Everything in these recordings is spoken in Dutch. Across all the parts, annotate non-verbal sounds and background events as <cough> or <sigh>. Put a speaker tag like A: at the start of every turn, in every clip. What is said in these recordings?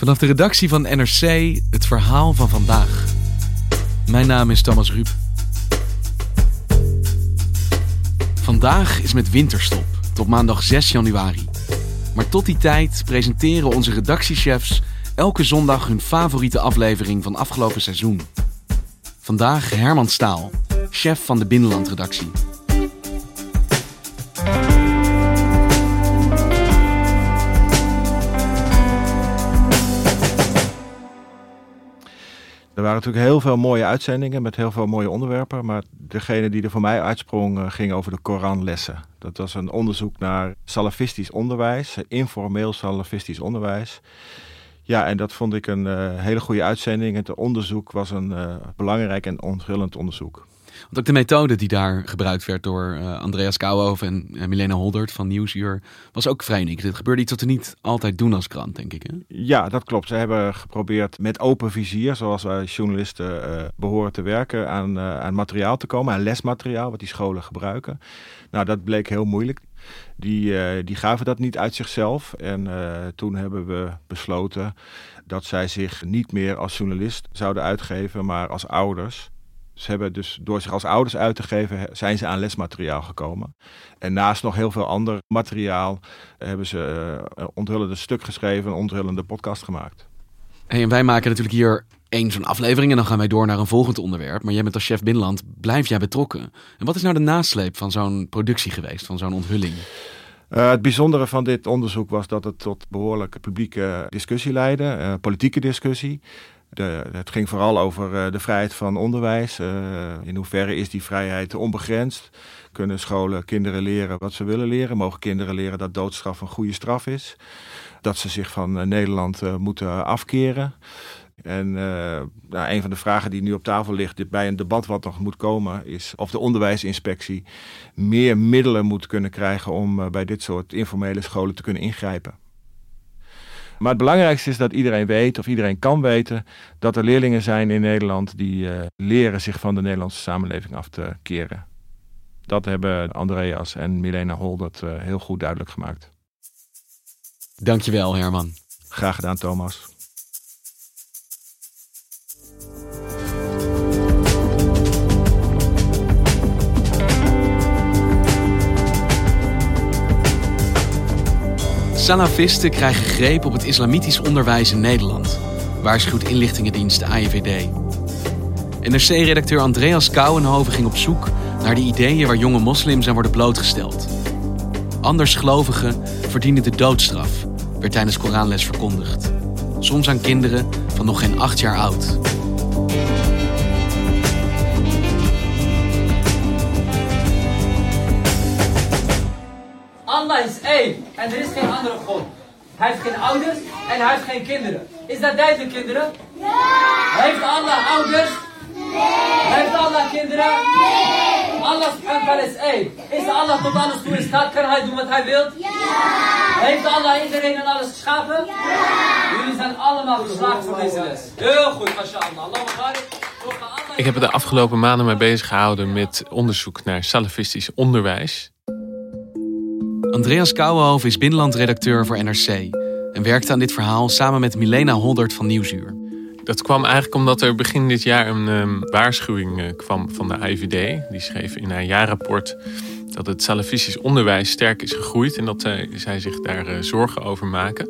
A: Vanaf de redactie van NRC het verhaal van vandaag. Mijn naam is Thomas Ruip. Vandaag is met winterstop, tot maandag 6 januari. Maar tot die tijd presenteren onze redactiechefs elke zondag hun favoriete aflevering van afgelopen seizoen. Vandaag Herman Staal, chef van de Binnenlandredactie.
B: Er waren natuurlijk heel veel mooie uitzendingen met heel veel mooie onderwerpen. Maar degene die er voor mij uitsprong uh, ging over de Koranlessen. Dat was een onderzoek naar salafistisch onderwijs, informeel salafistisch onderwijs. Ja, en dat vond ik een uh, hele goede uitzending. Het onderzoek was een belangrijk en onthullend onderzoek.
A: Ook de methode die daar gebruikt werd door uh, Andreas Kouwhoven en uh, Milena Holdert van Nieuwsuur was ook vrij uniek. Dit gebeurde iets wat we niet altijd doen als krant, denk ik. Hè?
B: Ja, dat klopt. Ze hebben geprobeerd met open vizier, zoals wij journalisten uh, behoren te werken, aan, aan materiaal te komen, aan lesmateriaal wat die scholen gebruiken. Nou, dat bleek heel moeilijk. Die, die gaven dat niet uit zichzelf. En toen hebben we besloten dat zij zich niet meer als journalist zouden uitgeven, maar als ouders. Ze hebben dus door zich als ouders uit te geven, zijn ze aan lesmateriaal gekomen. En naast nog heel veel ander materiaal hebben ze uh, onthullende stuk geschreven, een onthullende podcast gemaakt.
A: Hey, en wij maken natuurlijk hier één zo'n aflevering en dan gaan wij door naar een volgend onderwerp. Maar jij bent als chef Binnenland, blijf jij betrokken. En wat is nou de nasleep van zo'n productie geweest, van zo'n onthulling?
B: Uh, het bijzondere van dit onderzoek was dat het tot behoorlijke publieke discussie leidde, uh, politieke discussie. Het ging vooral over uh, de vrijheid van onderwijs. Uh, in hoeverre is die vrijheid onbegrensd? Kunnen scholen kinderen leren wat ze willen leren? Mogen kinderen leren dat doodstraf een goede straf is? Dat ze zich van uh, Nederland moeten afkeren? En nou, een van de vragen die nu op tafel ligt bij een debat wat nog moet komen, is of de onderwijsinspectie meer middelen moet kunnen krijgen om bij dit soort informele scholen te kunnen ingrijpen. Maar het belangrijkste is dat iedereen weet, of iedereen kan weten, dat er leerlingen zijn in Nederland die uh, leren zich van de Nederlandse samenleving af te keren. Dat hebben Andreas en Milena Holdert uh, heel goed duidelijk gemaakt.
A: Dankjewel, Herman.
B: Graag gedaan, Thomas.
A: Salafisten krijgen greep op het islamitisch onderwijs in Nederland, waarschuwt inlichtingendienst AIVD. NRC-redacteur Andreas Kouwenhoven ging op zoek naar de ideeën waar jonge moslims aan worden blootgesteld. Andersgelovigen verdienen de doodstraf, werd tijdens Koranles verkondigd. Soms aan kinderen van nog geen acht jaar oud.
C: Allah is één en er is geen andere God. Hij heeft geen ouders en hij heeft geen kinderen. Is dat duidelijk, kinderen? Ja! Heeft Allah ouders? Nee! Heeft Allah kinderen? Nee! Allah subhanahu is één. Is Allah tot alles toe in staat? Kan hij doen wat hij wil? Ja! Heeft Allah iedereen en alles geschapen? Ja! Jullie zijn allemaal geslaagd voor deze les. Heel goed, mashallah. Allah.
D: Ik heb er de afgelopen maanden mee bezig gehouden met onderzoek naar salafistisch onderwijs.
A: Andreas Kouwenhoven is binnenlandredacteur voor NRC en werkte aan dit verhaal samen met Milena Holdert van Nieuwsuur.
D: Dat kwam eigenlijk omdat er begin dit jaar een um, waarschuwing uh, kwam van de IVD. Die schreef in haar jaarrapport dat het salafistisch onderwijs sterk is gegroeid en dat zij, zij zich daar uh, zorgen over maken.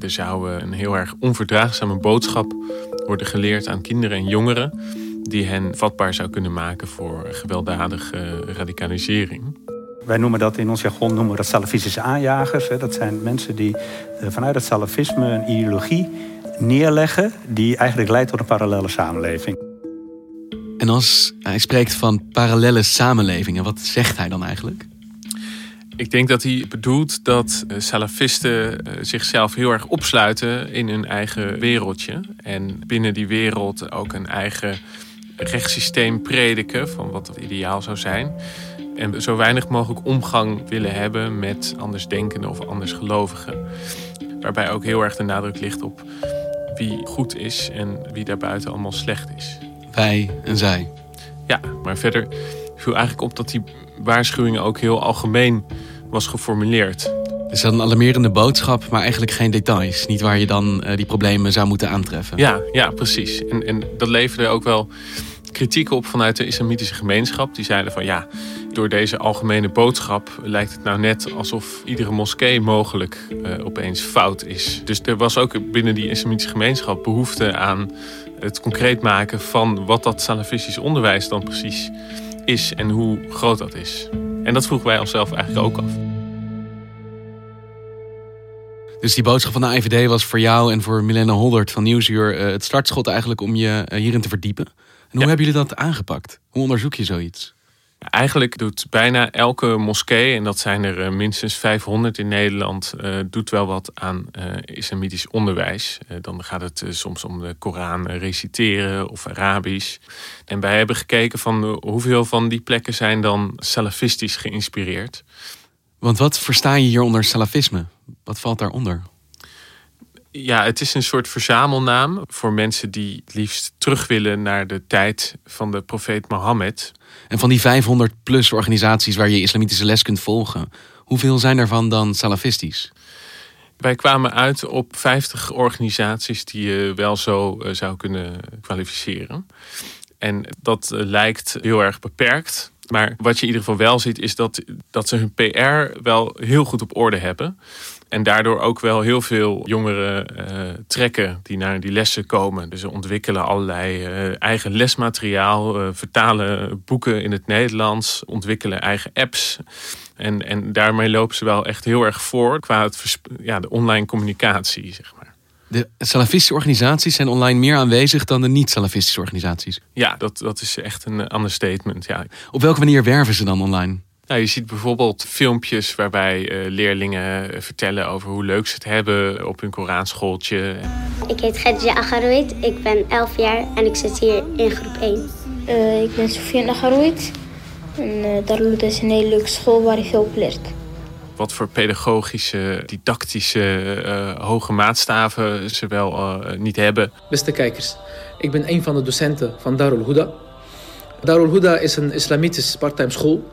D: Er zou een heel erg onverdraagzame boodschap worden geleerd aan kinderen en jongeren die hen vatbaar zou kunnen maken voor gewelddadige radicalisering.
E: Wij noemen dat in ons jargon noemen we dat salafistische aanjagers. Dat zijn mensen die eh, vanuit het salafisme een ideologie neerleggen die eigenlijk leidt tot een parallele samenleving.
A: En als hij spreekt van parallele samenlevingen, wat zegt hij dan eigenlijk?
D: Ik denk dat hij bedoelt dat eh, salafisten eh, zichzelf heel erg opsluiten in hun eigen wereldje. En binnen die wereld ook een eigen rechtssysteem prediken van wat het ideaal zou zijn. En zo weinig mogelijk omgang willen hebben met andersdenkenden of andersgelovigen. Waarbij ook heel erg de nadruk ligt op wie goed is en wie daarbuiten allemaal slecht is.
A: Wij en zij.
D: Ja, maar verder viel eigenlijk op dat die waarschuwing ook heel algemeen was geformuleerd.
A: Dus dat een alarmerende boodschap, maar eigenlijk geen details. Niet waar je dan uh, die problemen zou moeten aantreffen.
D: Ja, ja precies. En, en dat leverde ook wel kritiek op vanuit de islamitische gemeenschap. Die zeiden van ja, door deze algemene boodschap lijkt het nou net alsof iedere moskee mogelijk uh, opeens fout is. Dus er was ook binnen die islamitische gemeenschap behoefte aan het concreet maken van wat dat salafistisch onderwijs dan precies is en hoe groot dat is. En dat vroegen wij onszelf eigenlijk ook af.
A: Dus die boodschap van de IVD was voor jou en voor Milena Holdert van Nieuwsuur uh, het startschot eigenlijk om je uh, hierin te verdiepen. En hoe hebben jullie dat aangepakt? Hoe onderzoek je zoiets?
D: Eigenlijk doet bijna elke moskee, en dat zijn er minstens 500 in Nederland, uh, doet wel wat aan uh, islamitisch onderwijs. Dan gaat het soms om de Koran reciteren of Arabisch. En wij hebben gekeken van hoeveel van die plekken zijn dan salafistisch geïnspireerd.
A: Want wat versta je hier onder salafisme? Wat valt daaronder?
D: Ja, het is een soort verzamelnaam voor mensen die het liefst terug willen naar de tijd van de profeet Mohammed.
A: En van die 500 plus organisaties waar je islamitische les kunt volgen, hoeveel zijn daarvan dan salafistisch?
D: Wij kwamen uit op 50 organisaties die je wel zo zou kunnen kwalificeren. En dat lijkt heel erg beperkt. Maar wat je in ieder geval wel ziet, is dat, dat ze hun PR wel heel goed op orde hebben. En daardoor ook wel heel veel jongeren uh, trekken die naar die lessen komen. Dus ze ontwikkelen allerlei uh, eigen lesmateriaal, uh, vertalen boeken in het Nederlands, ontwikkelen eigen apps. En, en daarmee lopen ze wel echt heel erg voor qua het, ja, de online communicatie, zeg maar.
A: De salafistische organisaties zijn online meer aanwezig dan de niet-salafistische organisaties.
D: Ja, dat, dat is echt een understatement. Ja.
A: Op welke manier werven ze dan online?
D: Nou, je ziet bijvoorbeeld filmpjes waarbij uh, leerlingen vertellen over hoe leuk ze het hebben op hun Koranschooltje.
F: Ik heet Gedja Agaroid, ik ben 11 jaar en ik zit hier in groep 1.
G: Uh, ik ben Sofia Agaroid en uh, Darloed is een hele leuke school waar je veel op leert.
D: Wat voor pedagogische, didactische, uh, hoge maatstaven ze wel niet hebben.
H: Beste kijkers, ik ben een van de docenten van Darul Huda. Darul Huda is een islamitisch parttime school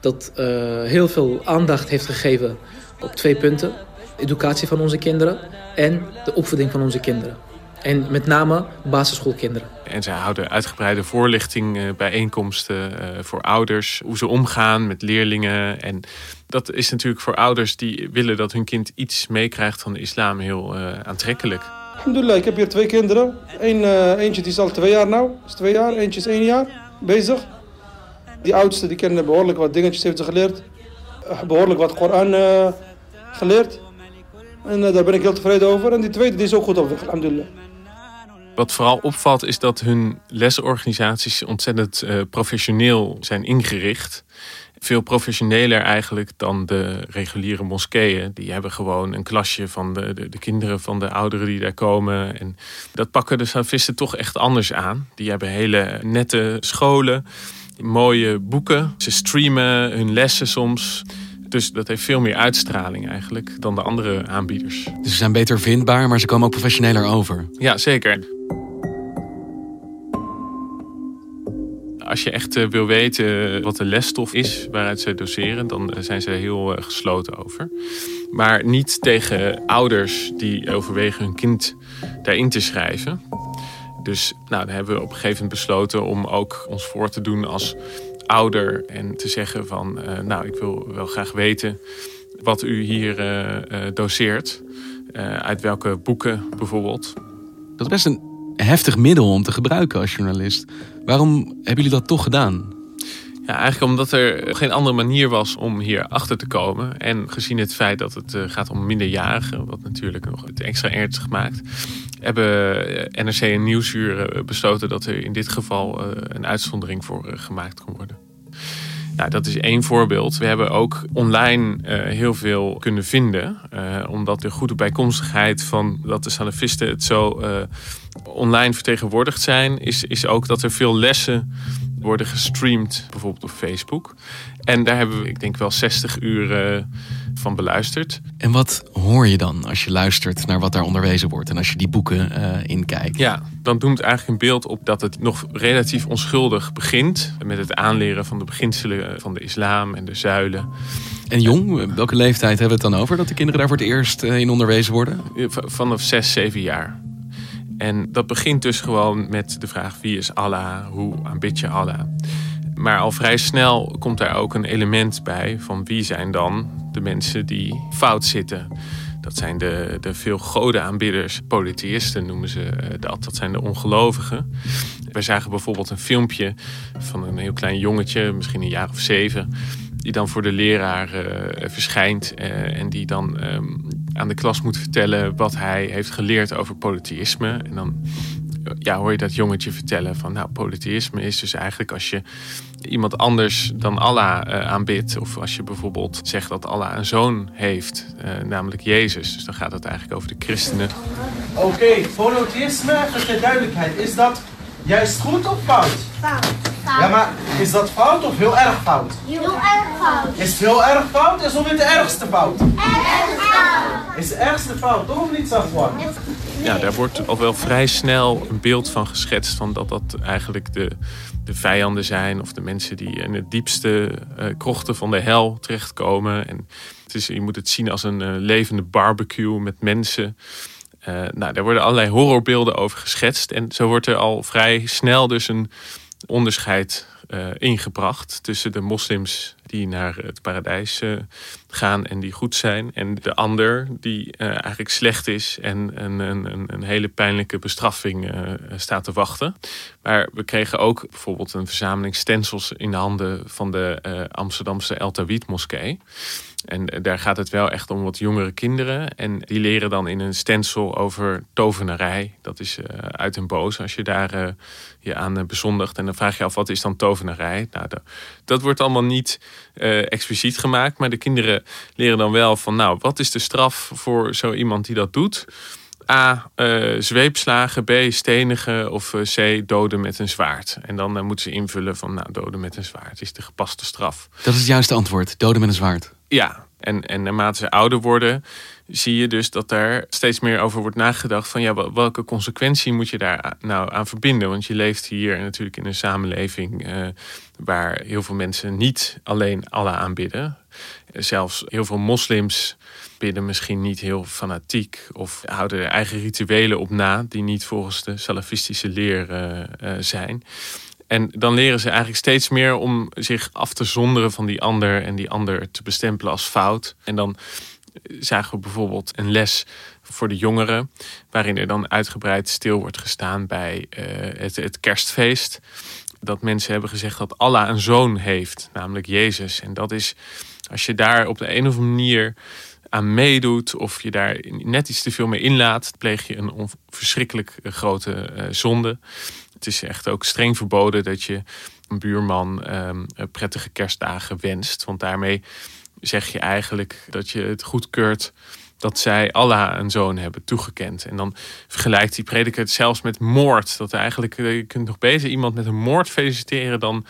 H: dat uh, heel veel aandacht heeft gegeven op twee punten. Educatie van onze kinderen en de opvoeding van onze kinderen. En met name basisschoolkinderen.
D: En zij houden uitgebreide voorlichting, uh, bijeenkomsten uh, voor ouders. Hoe ze omgaan met leerlingen. En dat is natuurlijk voor ouders die willen dat hun kind iets meekrijgt van de islam heel aantrekkelijk.
I: Alhamdulillah, ik heb hier twee kinderen. Eén, eentje die is al twee jaar nou. Is twee jaar, eentje is één jaar bezig. Die oudste die kennen behoorlijk wat dingetjes, heeft ze geleerd. Behoorlijk wat Koran geleerd. En daar ben ik heel tevreden over. En die tweede die is ook goed op weg, alhamdulillah.
D: Wat vooral opvalt is dat hun lesorganisaties ontzettend uh, professioneel zijn ingericht. Veel professioneler eigenlijk dan de reguliere moskeeën. Die hebben gewoon een klasje van de, de, de, kinderen van de ouderen die daar komen. En dat pakken de salafisten toch echt anders aan. Die hebben hele nette scholen mooie boeken. Ze streamen hun lessen soms. Dus dat heeft veel meer uitstraling eigenlijk dan de andere aanbieders.
A: Dus ze zijn beter vindbaar, maar ze komen ook professioneler over.
D: Ja, zeker. Als je echt wil weten wat de lesstof is waaruit ze doseren, dan zijn ze heel gesloten over. Maar niet tegen ouders die overwegen hun kind daarin te schrijven. Dus nou, dan hebben we op een gegeven moment besloten om ook ons voor te doen als ouder. En te zeggen van, uh, nou, ik wil wel graag weten wat u hier doseert. Uit welke boeken bijvoorbeeld.
A: Dat is best een heftig middel om te gebruiken als journalist. Waarom hebben jullie dat toch gedaan?
D: Ja, eigenlijk omdat er geen andere manier was om hier achter te komen. En gezien het feit dat het uh, gaat om minderjarigen, wat natuurlijk nog het extra ernstig maakt, hebben NRC en Nieuwsuur besloten dat er in dit geval een uitzondering voor gemaakt kon worden. Nou, dat is één voorbeeld. We hebben ook online uh, heel veel kunnen vinden. Uh, omdat de goede bijkomstigheid van dat de salafisten het zo uh, online vertegenwoordigd zijn, is, is ook dat er veel lessen worden gestreamd, bijvoorbeeld op Facebook. En daar hebben we, ik denk wel 60 uur van beluisterd.
A: En wat hoor je dan als je luistert naar wat daar onderwezen wordt en als je die boeken uh, inkijkt?
D: Ja, dan doemt eigenlijk een beeld op dat het nog relatief onschuldig begint. Met het aanleren van de beginselen van de islam en de zuilen.
A: En jong, welke leeftijd hebben we het dan over dat de kinderen daar voor het eerst uh, in onderwezen worden?
D: Vanaf 6, 7 jaar. En dat begint dus gewoon met de vraag wie is Allah, hoe aanbid je Allah. Maar al vrij snel komt daar ook een element bij van wie zijn dan de mensen die fout zitten. Dat zijn de, de veel godenaanbidders, polytheïsten noemen ze dat. Dat zijn de ongelovigen. Wij zagen bijvoorbeeld een filmpje van een heel klein jongetje, misschien een jaar of zeven die dan voor de leraar uh, verschijnt uh, en die dan um, aan de klas moet vertellen wat hij heeft geleerd over polytheïsme. En dan ja, hoor je dat jongetje vertellen van nou, polytheïsme is dus eigenlijk als je iemand anders dan Allah uh, aanbidt. Of als je bijvoorbeeld zegt dat Allah een zoon heeft, namelijk Jezus. Dus dan gaat het eigenlijk over de christenen.
J: Oké, okay, polytheïsme, voor de duidelijkheid, is dat juist goed of fout?
K: Fout.
J: Ja, maar is dat fout of heel erg fout?
K: Heel erg fout.
J: Is het heel erg fout? Is of de ergste fout?
K: Erg fout.
J: Is de ergste fout, toch of niet, Safwan?
D: Ja, daar wordt al wel vrij snel een beeld van geschetst van dat dat eigenlijk de, de vijanden zijn of de mensen die in het diepste uh, krochten van de hel terechtkomen. En het is, je moet het zien als een uh, levende barbecue met mensen. Uh, nou, daar worden allerlei horrorbeelden over geschetst. En zo wordt er al vrij snel dus een onderscheid uh, ingebracht tussen de moslims die naar het paradijs uh, gaan en die goed zijn, en de ander die uh, eigenlijk slecht is en een, een, een hele pijnlijke bestraffing staat te wachten. Maar we kregen ook bijvoorbeeld een verzameling stencils in de handen van de Amsterdamse El Tawid moskee. En daar gaat het wel echt om wat jongere kinderen. En die leren dan in een stencil over tovenarij. Dat is uit en boos als je daar je aan bezondigt. En dan vraag je af, wat is dan tovenarij? Nou, dat wordt allemaal niet expliciet gemaakt. Maar de kinderen leren dan wel van, nou, wat is de straf voor zo iemand die dat doet? A. zweepslagen. B. Stenigen. Of C. Doden met een zwaard. En dan moeten ze invullen van, nou, doden met een zwaard is de gepaste straf.
A: Dat is het juiste antwoord. Doden met een zwaard.
D: Ja, en, en naarmate ze ouder worden, zie je dus dat daar steeds meer over wordt nagedacht. Van ja, welke consequentie moet je daar nou aan verbinden? Want je leeft hier natuurlijk in een samenleving uh, waar heel veel mensen niet alleen Allah aanbidden. Zelfs heel veel moslims bidden misschien niet heel fanatiek of houden eigen rituelen op na die niet volgens de salafistische leer uh, uh, zijn. En dan leren ze eigenlijk steeds meer om zich af te zonderen van die ander en die ander te bestempelen als fout. En dan zagen we bijvoorbeeld een les voor de jongeren, waarin er dan uitgebreid stil wordt gestaan bij uh, het, kerstfeest. Dat mensen hebben gezegd dat Allah een zoon heeft, namelijk Jezus. En dat is, als je daar op de een of andere manier aan meedoet of je daar net iets te veel mee inlaat, pleeg je een verschrikkelijk grote uh, zonde. Het is echt ook streng verboden dat je een buurman um, prettige kerstdagen wenst. Want daarmee zeg je eigenlijk dat je het goedkeurt dat zij Allah een zoon hebben toegekend. En dan vergelijkt die prediker het zelfs met moord. Dat eigenlijk, eh, je kunt nog beter iemand met een moord feliciteren dan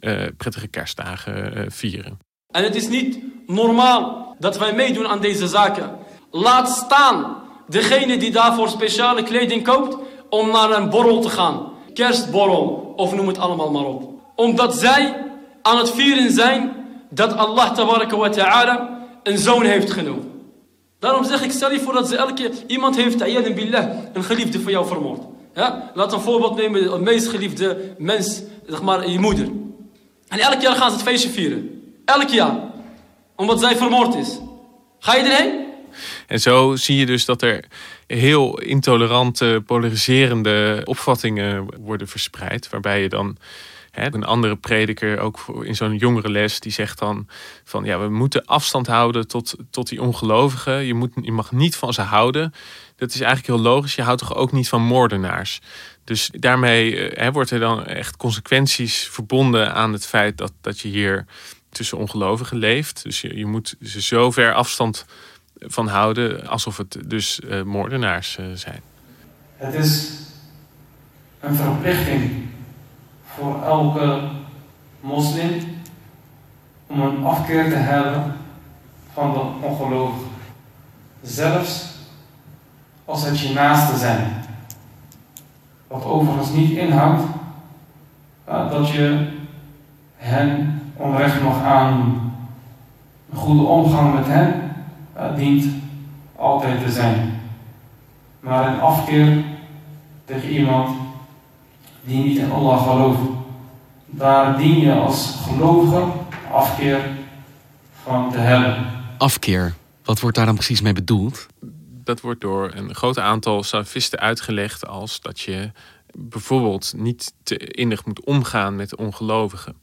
D: uh, prettige kerstdagen uh, vieren.
L: En het is niet normaal dat wij meedoen aan deze zaken. Laat staan degene die daarvoor speciale kleding koopt om naar een borrel te gaan kerstborrel of noem het allemaal maar op. Omdat zij aan het vieren zijn dat Allah wa ta'ala een zoon heeft genomen. Daarom zeg ik, stel je voor dat ze elke iemand heeft, ayyadan billah, een geliefde voor jou vermoord. Ja? Laat een voorbeeld nemen, de meest geliefde mens, zeg maar je moeder. En elk jaar gaan ze het feestje vieren. Elk jaar. Omdat zij vermoord is. Ga je erheen?
D: En zo zie je dus dat er heel intolerante, polariserende opvattingen worden verspreid. Waarbij je dan een andere prediker, ook in zo'n jongere les, die zegt dan van ja, we moeten afstand houden tot, tot die ongelovigen. Je, moet, je mag niet van ze houden. Dat is eigenlijk heel logisch. Je houdt toch ook niet van moordenaars. Dus daarmee hè, wordt er dan echt consequenties verbonden aan het feit dat, dat je hier tussen ongelovigen leeft. Dus je, je moet ze zo ver afstand van houden alsof het dus uh, moordenaars uh, zijn.
M: Het is een verplichting voor elke moslim om een afkeer te hebben van de ongelovigen. Zelfs als het je naaste zijn. Wat overigens niet inhoudt uh, dat je hen onrecht mag aan. Een goede omgang met hen uh, dient altijd te zijn. Maar een afkeer tegen iemand die niet in Allah gelooft, daar dien je als gelovige afkeer van te hebben.
A: Afkeer, wat wordt daar dan precies mee bedoeld?
D: Dat wordt door een groot aantal salafisten uitgelegd als dat je bijvoorbeeld niet te innig moet omgaan met de ongelovigen.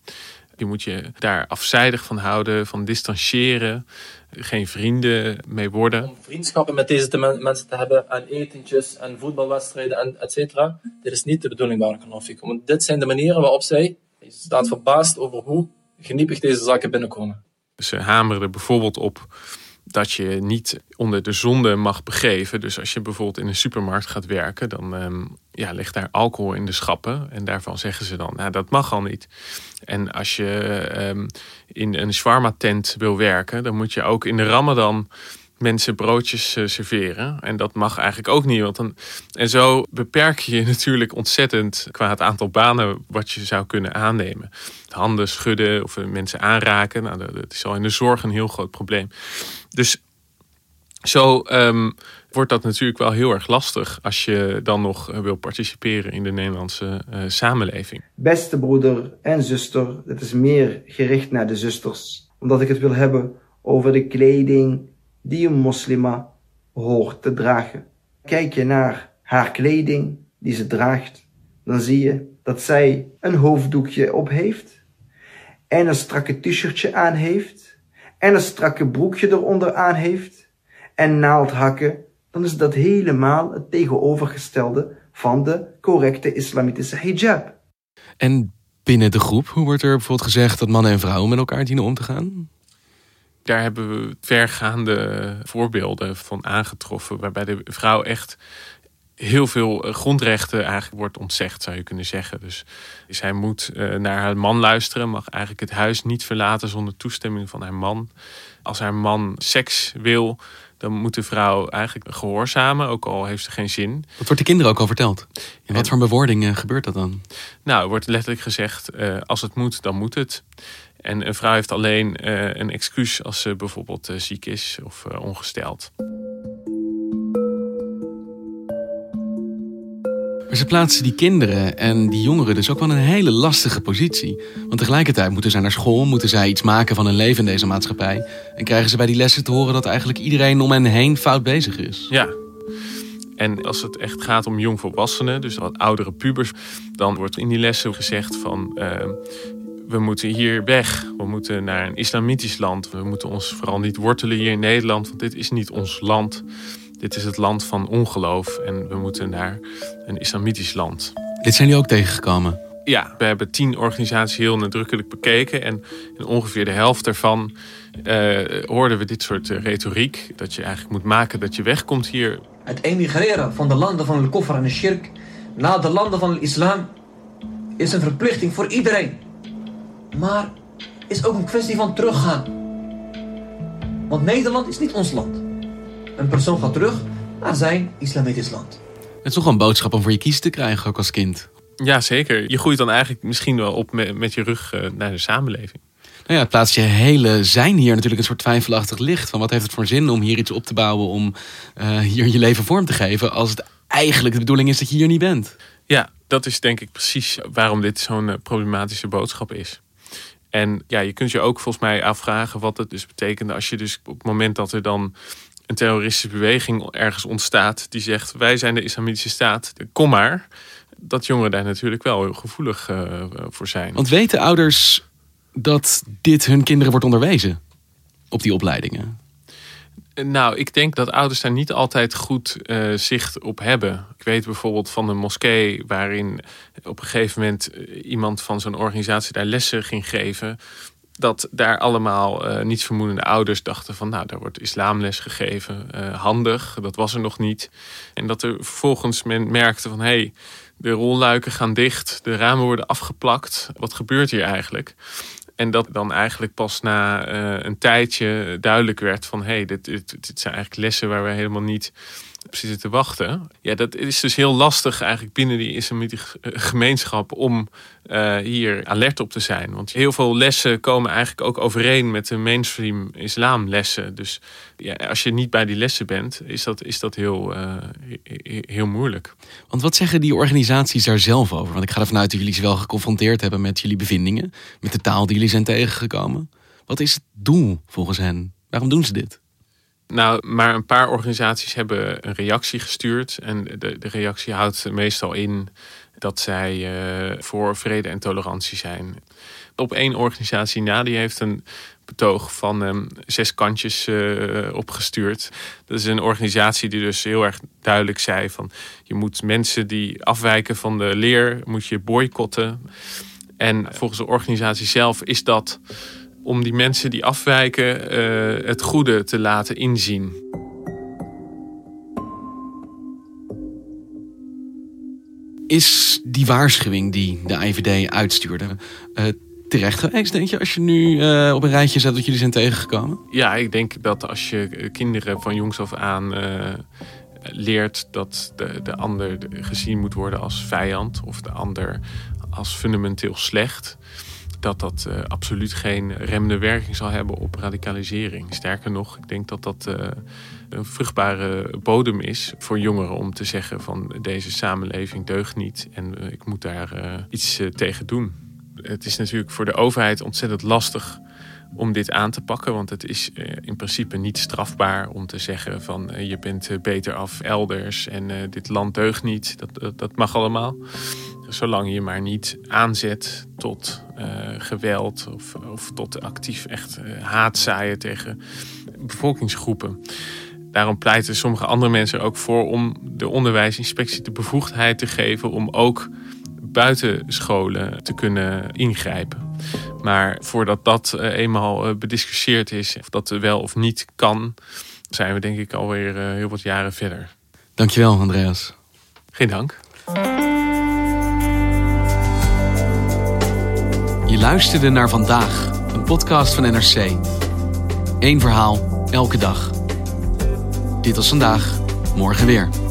D: Je moet je daar afzijdig van houden, van distancieren, geen vrienden mee worden.
N: Om vriendschappen met deze mensen te hebben en etentjes en voetbalwedstrijden en et cetera. Dit is niet de bedoeling, Barakallahu Want dit zijn de manieren waarop zij, je staat verbaasd over hoe geniepig deze zaken binnenkomen.
D: Ze hameren er bijvoorbeeld op dat je niet onder de zonde mag begeven. Dus als je bijvoorbeeld in een supermarkt gaat werken, dan um, ja, ligt daar alcohol in de schappen. En daarvan zeggen ze dan, nou dat mag al niet. En als je um, in een shawarma tent wil werken, dan moet je ook in de ramadan mensen broodjes uh, serveren. En dat mag eigenlijk ook niet. Want dan, en zo beperk je <laughs> natuurlijk ontzettend qua het aantal banen wat je zou kunnen aannemen. Handen schudden of mensen aanraken. Nou, dat is al in de zorg een heel groot probleem. Dus zo um, wordt dat natuurlijk wel heel erg lastig als je dan nog wil participeren in de Nederlandse samenleving.
O: Beste broeder en zuster, het is meer gericht naar de zusters. Omdat ik het wil hebben over de kleding die een moslima hoort te dragen. Kijk je naar haar kleding die ze draagt, dan zie je dat zij een hoofddoekje op heeft en een strakke t-shirtje aan heeft en een strakke broekje eronder aan heeft en naaldhakken, dan is dat helemaal het tegenovergestelde van de correcte islamitische hijab.
A: En binnen de groep, hoe wordt er bijvoorbeeld gezegd dat mannen en vrouwen met elkaar dienen om te gaan?
D: Daar hebben we vergaande voorbeelden van aangetroffen, waarbij de vrouw echt heel veel grondrechten eigenlijk wordt ontzegd, zou je kunnen zeggen. Dus zij moet naar haar man luisteren, mag eigenlijk het huis niet verlaten zonder toestemming van haar man. Als haar man seks wil, dan moet de vrouw eigenlijk gehoorzamen, ook al heeft ze geen zin.
A: Wat wordt de kinderen ook al verteld? In wat voor bewoordingen gebeurt dat dan?
D: Nou, er wordt letterlijk gezegd, uh, als het moet, dan moet het. En een vrouw heeft alleen uh, een excuus als ze bijvoorbeeld uh, ziek is of ongesteld.
A: Maar ze plaatsen die kinderen en die jongeren dus ook wel in een hele lastige positie. Want tegelijkertijd moeten zij naar school, moeten zij iets maken van hun leven in deze maatschappij. En krijgen ze bij die lessen te horen dat eigenlijk iedereen om hen heen fout bezig is.
D: Ja. En als het echt gaat om jongvolwassenen, dus wat oudere pubers, dan wordt in die lessen gezegd van uh, we moeten hier weg. We moeten naar een islamitisch land. We moeten ons vooral niet wortelen hier in Nederland, want dit is niet ons land. Dit is het land van ongeloof en we moeten naar een islamitisch land.
A: Dit zijn jullie ook tegengekomen?
D: Ja, we hebben tien organisaties heel nadrukkelijk bekeken. En in ongeveer de helft daarvan uh, hoorden we dit soort uh, retoriek. Dat je eigenlijk moet maken dat je wegkomt hier.
P: Het emigreren van de landen van de koffer en de shirk naar de landen van de islam is een verplichting voor iedereen. Maar is ook een kwestie van teruggaan. Want Nederland is niet ons land. Een persoon gaat terug naar zijn islamitisch land.
A: Het is toch een boodschap om voor je kiezen te krijgen, ook als kind.
D: Ja, zeker. Je groeit dan eigenlijk misschien wel op met, met je rug uh, naar de samenleving.
A: Nou ja, het plaatst je hele zijn hier natuurlijk een soort twijfelachtig licht. Van wat heeft het voor zin om hier iets op te bouwen, om uh, hier je leven vorm te geven, als het eigenlijk de bedoeling is dat je hier niet bent.
D: Ja, dat is denk ik precies waarom dit zo'n uh, problematische boodschap is. En ja, je kunt je ook volgens mij afvragen wat het dus betekent als je dus op het moment dat er dan een terroristische beweging ergens ontstaat die zegt: wij zijn de Islamitische staat, kom maar. Dat jongeren daar natuurlijk wel heel gevoelig uh, voor zijn.
A: Want weten ouders dat dit hun kinderen wordt onderwezen op die opleidingen?
D: Nou, ik denk dat ouders daar niet altijd goed uh, zicht op hebben. Ik weet bijvoorbeeld van een moskee waarin op een gegeven moment iemand van zo'n organisatie daar lessen ging geven dat daar allemaal uh, niets vermoedende ouders dachten van nou, daar wordt islamles gegeven, handig, dat was er nog niet. En dat er vervolgens men merkte van hé, hey, de rolluiken gaan dicht, de ramen worden afgeplakt, wat gebeurt hier eigenlijk? En dat dan eigenlijk pas na uh, een tijdje duidelijk werd van hé, hey, dit, dit, dit zijn eigenlijk lessen waar we helemaal niet precies te wachten. Ja, dat is dus heel lastig eigenlijk binnen die islamitische gemeenschap om uh, hier alert op te zijn. Want heel veel lessen komen eigenlijk ook overeen met de mainstream islamlessen. Dus ja, als je niet bij die lessen bent, is dat, is dat heel, uh, heel moeilijk.
A: Want wat zeggen die organisaties daar zelf over? Want ik ga ervan uit dat jullie ze wel geconfronteerd hebben met jullie bevindingen, met de taal die jullie zijn tegengekomen. Wat is het doel volgens hen? Waarom doen ze dit?
D: Nou, maar een paar organisaties hebben een reactie gestuurd. En de, de reactie houdt meestal in dat zij uh, voor vrede en tolerantie zijn. Op één organisatie na, die heeft een betoog van um, zes kantjes uh, opgestuurd. Dat is een organisatie die dus heel erg duidelijk zei van... je moet mensen die afwijken van de leer, moet je boycotten. En volgens de organisatie zelf is dat om die mensen die afwijken uh, het goede te laten inzien.
A: Is die waarschuwing die de IVD uitstuurde uh, terecht geweest, denk je, als je nu uh, op een rijtje zet dat jullie zijn tegengekomen?
D: Ja, ik denk dat als je kinderen van jongs af aan leert dat de, de ander gezien moet worden als vijand of de ander als fundamenteel slecht dat dat uh, absoluut geen remmende werking zal hebben op radicalisering. Sterker nog, ik denk dat dat uh, een vruchtbare bodem is voor jongeren om te zeggen van deze samenleving deugt niet en uh, ik moet daar iets tegen doen. Het is natuurlijk voor de overheid ontzettend lastig om dit aan te pakken. Want het is in principe niet strafbaar om te zeggen van je bent beter af elders en dit land deugt niet. Dat, dat, mag allemaal zolang je maar niet aanzet tot geweld of, of, tot actief echt uh, haat zaaien tegen bevolkingsgroepen. Daarom pleiten sommige andere mensen ook voor om de onderwijsinspectie de bevoegdheid te geven om ook buiten scholen te kunnen ingrijpen. Maar voordat dat uh, eenmaal bediscussieerd is, of dat wel of niet kan, zijn we denk ik alweer heel wat jaren verder.
A: Dankjewel, Andreas.
D: Geen dank.
A: Je luisterde naar vandaag, een podcast van NRC. Eén verhaal, elke dag. Dit was vandaag, morgen weer.